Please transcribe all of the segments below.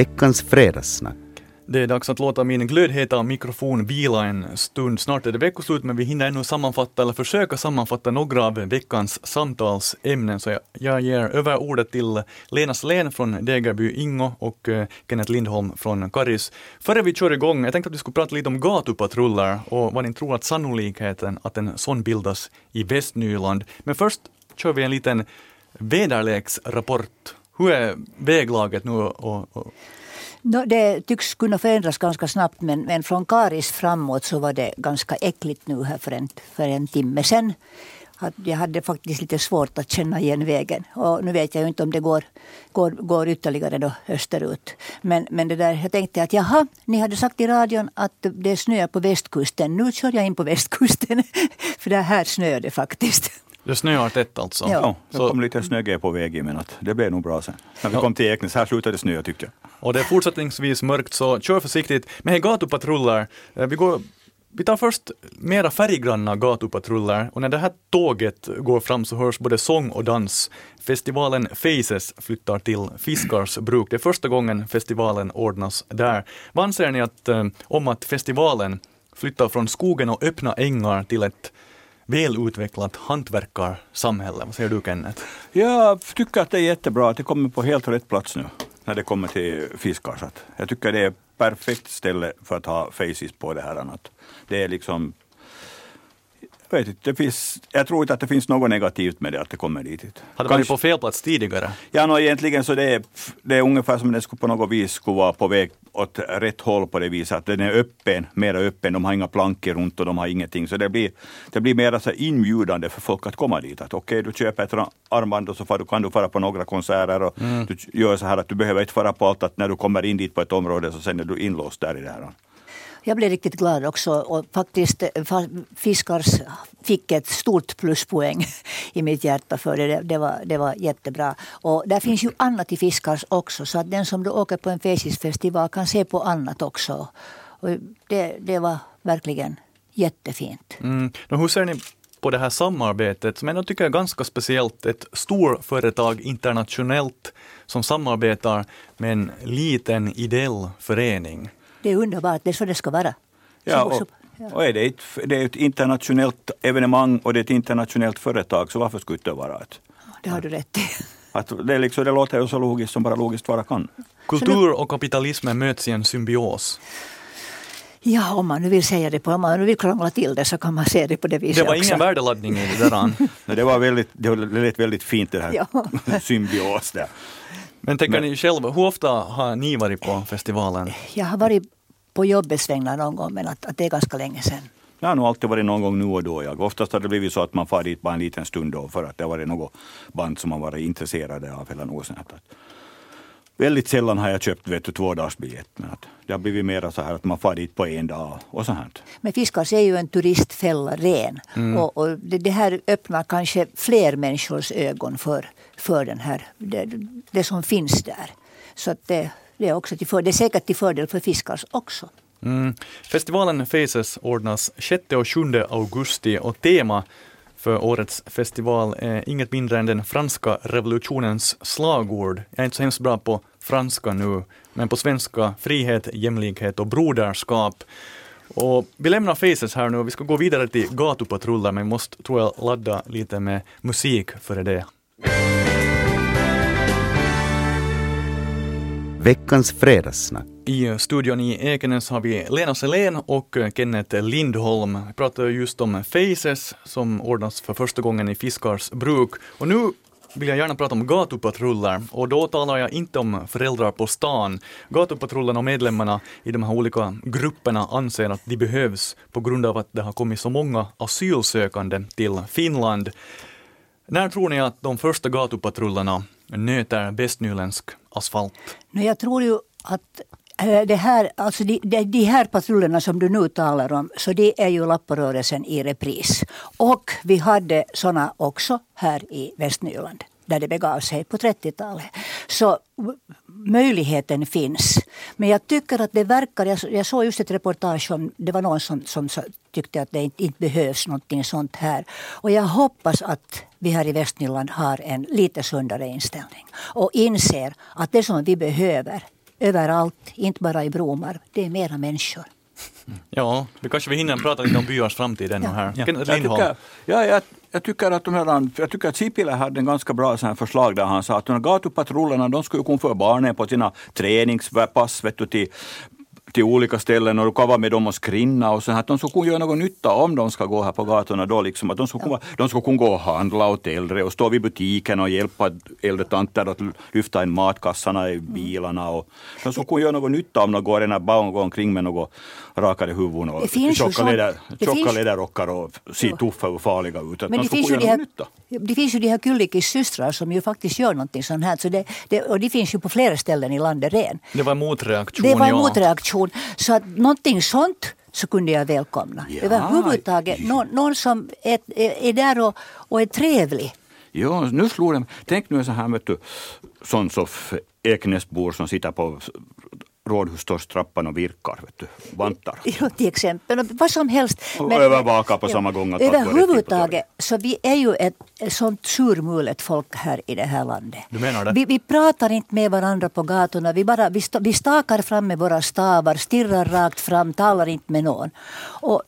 Veckans fredagssnack. Det är dags att låta min glödheta mikrofon vila en stund. Snart är det veckoslut men vi hinner ännu sammanfatta eller försöka sammanfatta några av veckans samtalsämnen. Så jag, jag ger över ordet till Lena Slén från Degerby Ingo och eh, Kenneth Lindholm från Karis. Före vi kör igång, jag tänkte att vi skulle prata lite om gatupatruller och vad ni tror att sannolikheten att en sån bildas i Västnyland. Men först kör vi en liten väderleksrapport. Hur är väglaget nu? Och, och No, det tycks kunna förändras ganska snabbt men, men från Karis framåt så var det ganska äckligt nu här för en, för en timme sen. Jag hade faktiskt lite svårt att känna igen vägen. Och nu vet jag inte om det går, går, går ytterligare då österut. Men, men det där, jag tänkte att jaha, ni hade sagt i radion att det snöar på västkusten. Nu kör jag in på västkusten. för det här snöade det faktiskt. Det snöar tätt alltså? Ja, ja det kom lite snögge på vägen men att det blev nog bra sen. När vi ja. kom till Eknäs, här slutade det snöa tyckte jag. Och det är fortsättningsvis mörkt så kör försiktigt. Men hej gatupatruller, eh, vi går vi tar först mera färggranna gatupatruller och när det här tåget går fram så hörs både sång och dans. Festivalen Faces flyttar till Fiskars bruk. Det är första gången festivalen ordnas där. Vad anser ni att, eh, om att festivalen flyttar från skogen och öppna ängar till ett välutvecklat hantverkarsamhälle. Vad säger du Kenneth? Jag tycker att det är jättebra att det kommer på helt rätt plats nu när det kommer till fiskar. Så jag tycker det är perfekt ställe för att ha faces på det här. Annat. Det är liksom vet inte, det finns, jag tror inte att det finns något negativt med det, att det kommer dit. Hade det varit på fel plats tidigare? Ja, no, egentligen så det är det är ungefär som det skulle på något vis skulle vara på väg åt rätt håll på det viset. Att den är öppen, mera öppen. De har inga plankor runt och de har ingenting. Så det blir, det blir mera så inbjudande för folk att komma dit. Att okej, okay, du köper ett armband och så får, kan du fara på några konserter. Och mm. Du gör så här att du behöver inte fara på allt. Att när du kommer in dit på ett område så sen är du inlåst där i det här. Jag blev riktigt glad också och faktiskt eh, Fiskars fick ett stort pluspoäng i mitt hjärta för det. Det var, det var jättebra. Och där finns ju annat i Fiskars också så att den som då åker på en Faces-festival kan se på annat också. Och det, det var verkligen jättefint. Mm. hur ser ni på det här samarbetet som jag tycker är ganska speciellt. Ett storföretag internationellt som samarbetar med en liten ideell förening. Det är underbart, det är så det ska vara. Ja, och, och är det, ett, det är ett internationellt evenemang och det är ett internationellt företag, så varför skulle det vara ett? Det har du rätt i. Att det, liksom, det låter ju så logiskt som bara logiskt vara kan. Kultur och kapitalismen möts i en symbios. Ja, om man nu vill säga det på, om man nu vill krångla till det så kan man se det på det viset Det var också. ingen värdeladdning i det där. Nej, det var väldigt, det lät väldigt fint det här ja. symbios där. Men tänker ni själva, hur ofta har ni varit på festivalen? Jag har varit på jobbets vägnar någon gång men att, att det är ganska länge sedan. Jag har nog alltid varit någon gång nu och då. Jag. Oftast har det blivit så att man far dit bara en liten stund då för att det har varit något band som man varit intresserade av eller något sånt. Väldigt sällan har jag köpt vet du, tvådagsbiljett. Men att det har blivit mer så här att man far dit på en dag och så här. Men Fiskars är ju en turistfälla ren. Mm. Och, och det, det, här öppnar kanske fler människors ögon för, för den här, det, det som finns där. Så att det, det är, också till för, det är säkert till fördel för Fiskars också. Mm. Festivalen Faces ordnas 6 och 7 augusti och tema för årets festival är inget mindre än den franska revolutionens slagord. Jag är inte så hemskt bra på franska nu, men på svenska frihet, jämlikhet och broderskap. Och vi lämnar Faces här nu, vi ska gå vidare till gatupatruller, men måste, tror jag, ladda lite med musik före det. Veckans fredagssnack. I studion i Ekenäs har vi Lena Selén och Kenneth Lindholm. Vi pratar just om Faces som ordnas för första gången i Fiskars bruk. Och nu vill jag gärna prata om gatupatruller och då talar jag inte om föräldrar på stan. Gatupatrullerna och medlemmarna i de här olika grupperna anser att de behövs på grund av att det har kommit så många asylsökande till Finland. När tror ni att de första gatupatrullerna nöter västnyländsk asfalt? Jag tror ju att Äh, det här, alltså de, de, här patrullerna som du nu talar om, så det är ju Lapporörelsen i repris. Och vi hade sådana också här i Västnyland där det begav sig på 30-talet. Så möjligheten finns. Men jag tycker att det verkar, jag, jag såg just ett reportage om, det var någon som, som tyckte att det inte, inte behövs någonting sånt här. Och jag hoppas att vi här i Västnyland har en lite sundare inställning och inser att det som vi behöver överallt, inte bara i Bromar. Det är mera människor. Ja, vi kanske vi hinner prata lite om byars framtid ännu här. Ja. Jag tycker, ja, jag, jag tycker att de här, jag tycker att Sipilä hade en ganska bra sån här förslag där han sa att de här gatupatrullerna de skulle kunna få barnen på sina träningspass vet du, till till olika ställen och vara med dem och skrinna och så här, att de ska kunna göra någon nytta om de ska gå här på gatorna då liksom, att de ska, kunna, de ska kunna gå och handla åt äldre och stå vid butiken och hjälpa äldre tanter att lyfta in matkassarna i bilarna och de ska kunna göra någon nytta om de går ena barn går omkring med något rakade huvuden och tjocka, det tjocka läderrockar och ser tuffa och farliga ut. Att Men de finns, kunna ju de göra här, nytta. det finns ju de här Kyllikis systrar som ju faktiskt gör någonting sånt här. Så det, det, och det finns ju på flera ställen i landet redan. Det var en motreaktion, Det var en motreaktion. Så att någonting sånt så kunde jag välkomna. Ja, Överhuvudtaget någon, någon som är, är, är där och, och är trevlig. Ja, nu slår mig. Tänk nu så här, vet du, sån som Eknäsbor som sitter på rådhustorgstrappan och virkar, vet du, vantar. Ja, till exempel. Vad som helst. Och övervakar på samma gång att Överhuvudtaget, så vi är ju ett, sånt surmulet folk här i det här landet. Du menar det? Vi, vi pratar inte med varandra på gatorna. Vi, bara, vi, vi stakar fram med våra stavar, stirrar rakt fram, talar inte med någon. Och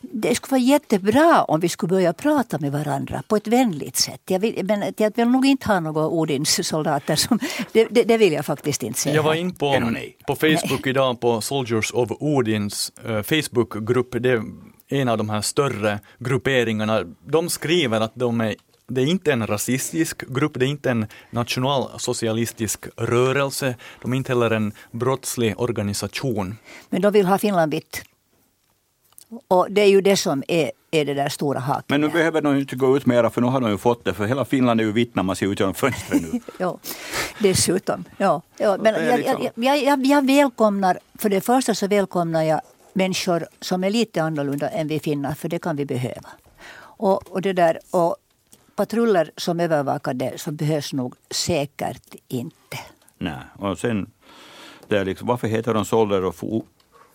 det skulle vara jättebra om vi skulle börja prata med varandra på ett vänligt sätt. Jag vill, men jag vill nog inte ha några Odins soldater. Som, det, det, det vill jag faktiskt inte säga. Jag var in på, på Facebook idag på Soldiers of Odins eh, Facebookgrupp. Det är en av de här större grupperingarna. De skriver att de är det är inte en rasistisk grupp, det är inte en nationalsocialistisk rörelse, de är inte heller en brottslig organisation. Men de vill ha Finland vitt. Och det är ju det som är, är det där stora haken. Men nu behöver de inte gå ut mera för nu har de ju fått det, för hela Finland är ju vitt när man ser ut genom fönstret nu. Ja, dessutom. Ja, ja. Men jag, liksom- jag, jag, jag, jag välkomnar, för det första så välkomnar jag människor som är lite annorlunda än vi finnar, för det kan vi behöva. Och, och, det där, och patruller som övervakar det så behövs nog säkert inte. Nej, och sen, det är liksom, varför heter de Solder och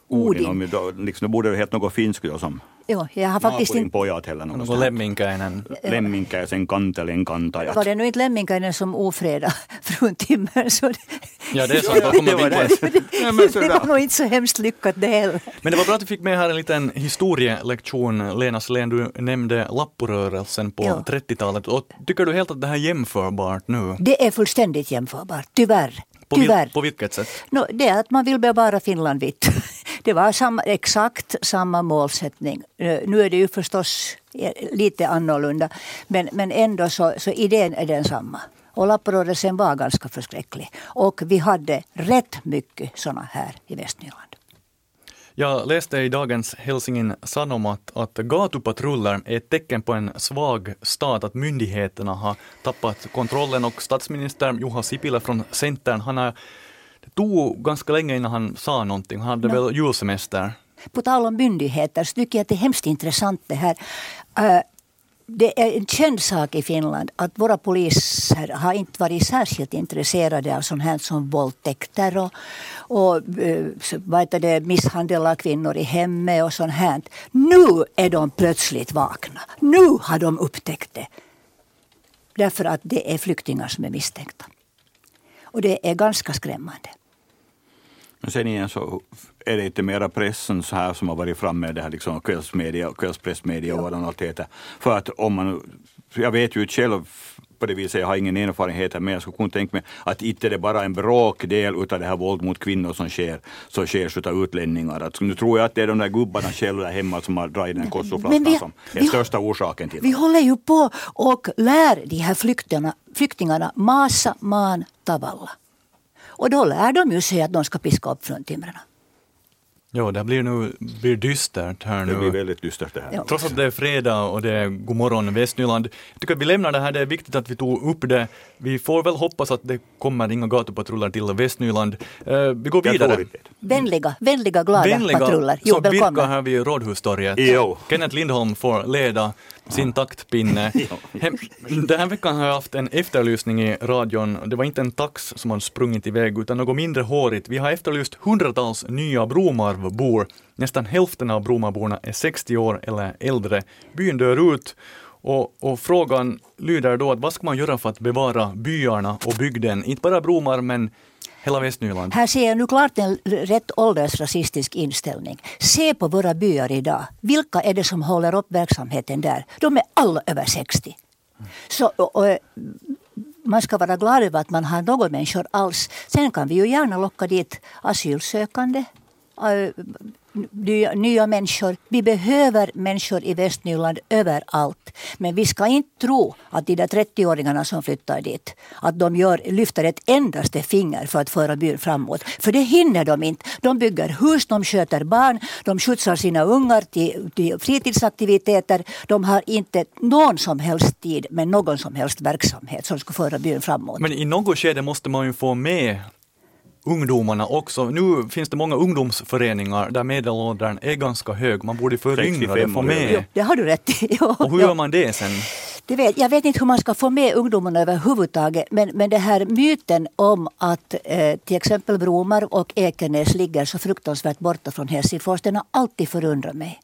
Odin? Odin. Om, då, liksom, det borde ju heta något finskt som Ja, jag har faktiskt inte... pojat eller något Någon. Lemminkäinen. Lemminkäisen kantelen kantajat. Var det nu inte Lemminkainen som ofredade frun Timmer så Ja, det är sant, det var det. Ja, det var nog inte så hemskt lyckat det heller. Men det var bra att vi fick med här en liten historielektion. Lena Selén, du nämnde Lapporörelsen på Ja. 30-talet. Och tycker du helt att det här är jämförbart nu? Det är fullständigt jämförbart, tyvärr. På, vil- tyvärr. på vilket sätt? No, det är att man vill bevara Finland vitt. Det var samma, exakt samma målsättning. Eh, nu är det ju förstås eh, lite annorlunda, men, men ändå så, så idén är densamma. Och lapprörelsen var ganska förskräcklig. Och vi hade rätt mycket sådana här i Västnyland. Jag läste i dagens Helsingin Sanomat att gatupatruller är ett tecken på en svag stat, att myndigheterna har tappat kontrollen och statsminister Juha Sipilä från Centern, han har, det tog ganska länge innan han sa någonting, han hade No. väl julsemester. På tal om myndigheter så tycker jag att det är hemskt intressant det här. Eh, Det är en känd sak i Finland att våra poliser har inte varit särskilt intresserade av sånt här som våldtäkter och, och så, vad det, misshandel av kvinnor i hemmet och sånt här. Nu är de plötsligt vakna. Nu har de upptäckt det. Därför att det är flyktingar som är misstänkta. Och det är ganska skrämmande. Men sen igen så är det inte mera pressen så här som har varit framme det här liksom kvällsmedia, kvällspressmedia och vad de allt heter. För att om man, jag vet ju själv på det viset, jag har ingen erfarenhet men jag skulle kunna tänka mig att inte det är bara en bråkdel utav det här våld mot kvinnor som sker, som sker utav utlänningar. Att, nu tror jag att det är de där gubbarna själva där hemma som har dragit den vi- som är vi- största orsaken till Vi det. håller ju på och lär de här flyktingarna, flyktingarna masa, man, tavalla. Och då lär de ju sig att de ska piska upp fruntimrarna. Jo, det blir nu blir dystert här Det blir nu. väldigt dystert det här. Ja. Trots att det är fredag och det är god morgon Västnyland. Jag tycker att vi lämnar det här, det är viktigt att vi tog upp det. Vi får väl hoppas att det kommer inga gatupatruller till Västnyland. Eh, vi går vidare. Vänliga, vänliga, glada Vänliga patruller. som virkar välkomna. här vid Rådhustorget. Jo. Kenneth Lindholm får leda sin taktpinne. Hem, den här veckan har jag haft en efterlysning i radion. Det var inte en tax som har sprungit iväg utan något mindre hårigt. Vi har efterlyst hundratals nya Bromarvbor. Nästan hälften av Bromarborna är 60 år eller äldre. Byn dör ut och, och frågan lyder då att vad ska man göra för att bevara byarna och bygden? Inte bara Bromar men hela Västnyland. Här ser jag nu klart en rätt åldersrasistisk inställning. Se på våra byar idag. Vilka är det som håller upp verksamheten där? De är alla över 60. Så, och, och, man ska vara glad över att man har några människor alls. Sen kan vi ju gärna locka dit asylsökande äh, nya, människor. Vi behöver människor i Västnyland överallt. Men vi ska inte tro att de där 30-åringarna som flyttar dit, att de gör, lyfter ett endaste finger för att föra byn framåt. För det hinner de inte. De bygger hus, de sköter barn, de skjutsar sina ungar till, till fritidsaktiviteter. De har inte någon som helst tid med någon som helst verksamhet som ska föra byn framåt. Men i något skede måste man ju få med ungdomarna också. Nu finns det många ungdomsföreningar där medelåldern är ganska hög. Man borde föryngra det, få med. Jo, det har du rätt i. Och hur gör man det sen? Det vet, jag vet inte hur man ska få med ungdomarna överhuvudtaget. Men, men det här myten om att eh, till exempel Bromar och Ekenäs ligger så fruktansvärt borta från Helsingfors, den har alltid förundrat mig.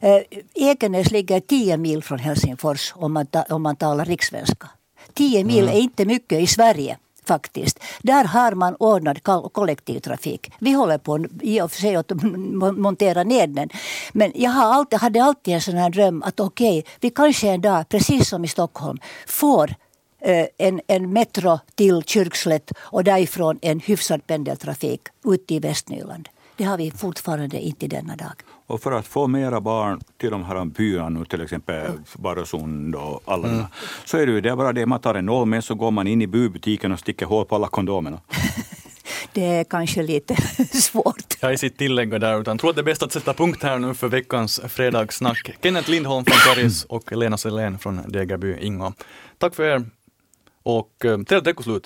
Eh, Ekenäs ligger tio mil från Helsingfors om man, ta, om man talar rikssvenska. Tio mil är inte mycket i Sverige faktiskt. Där har man ordnad kollektivtrafik. Vi håller på i och för sig att montera ner den. Men jag har alltid, hade alltid en sån här dröm att okej, vi kanske en dag, precis som i Stockholm, får eh, en, en metro till Kyrkslätt och därifrån en hyfsad pendeltrafik ut i Västnyland. Det har vi fortfarande inte denna dag. Och för att få mera barn till de här byarna, nu till exempel Barösund och alla mm. så är det ju det bara det, man tar en nål med så går man in i bybutiken och sticker hål på alla kondomerna. Det är kanske lite svårt. Jag är sitt tillägga där, utan tror att det är bäst att sätta punkt här nu för veckans fredagssnack. Kenneth Lindholm från Karis och Lena Selén från Degerby Ingo. Tack för er och eh, trevligt veckoslut!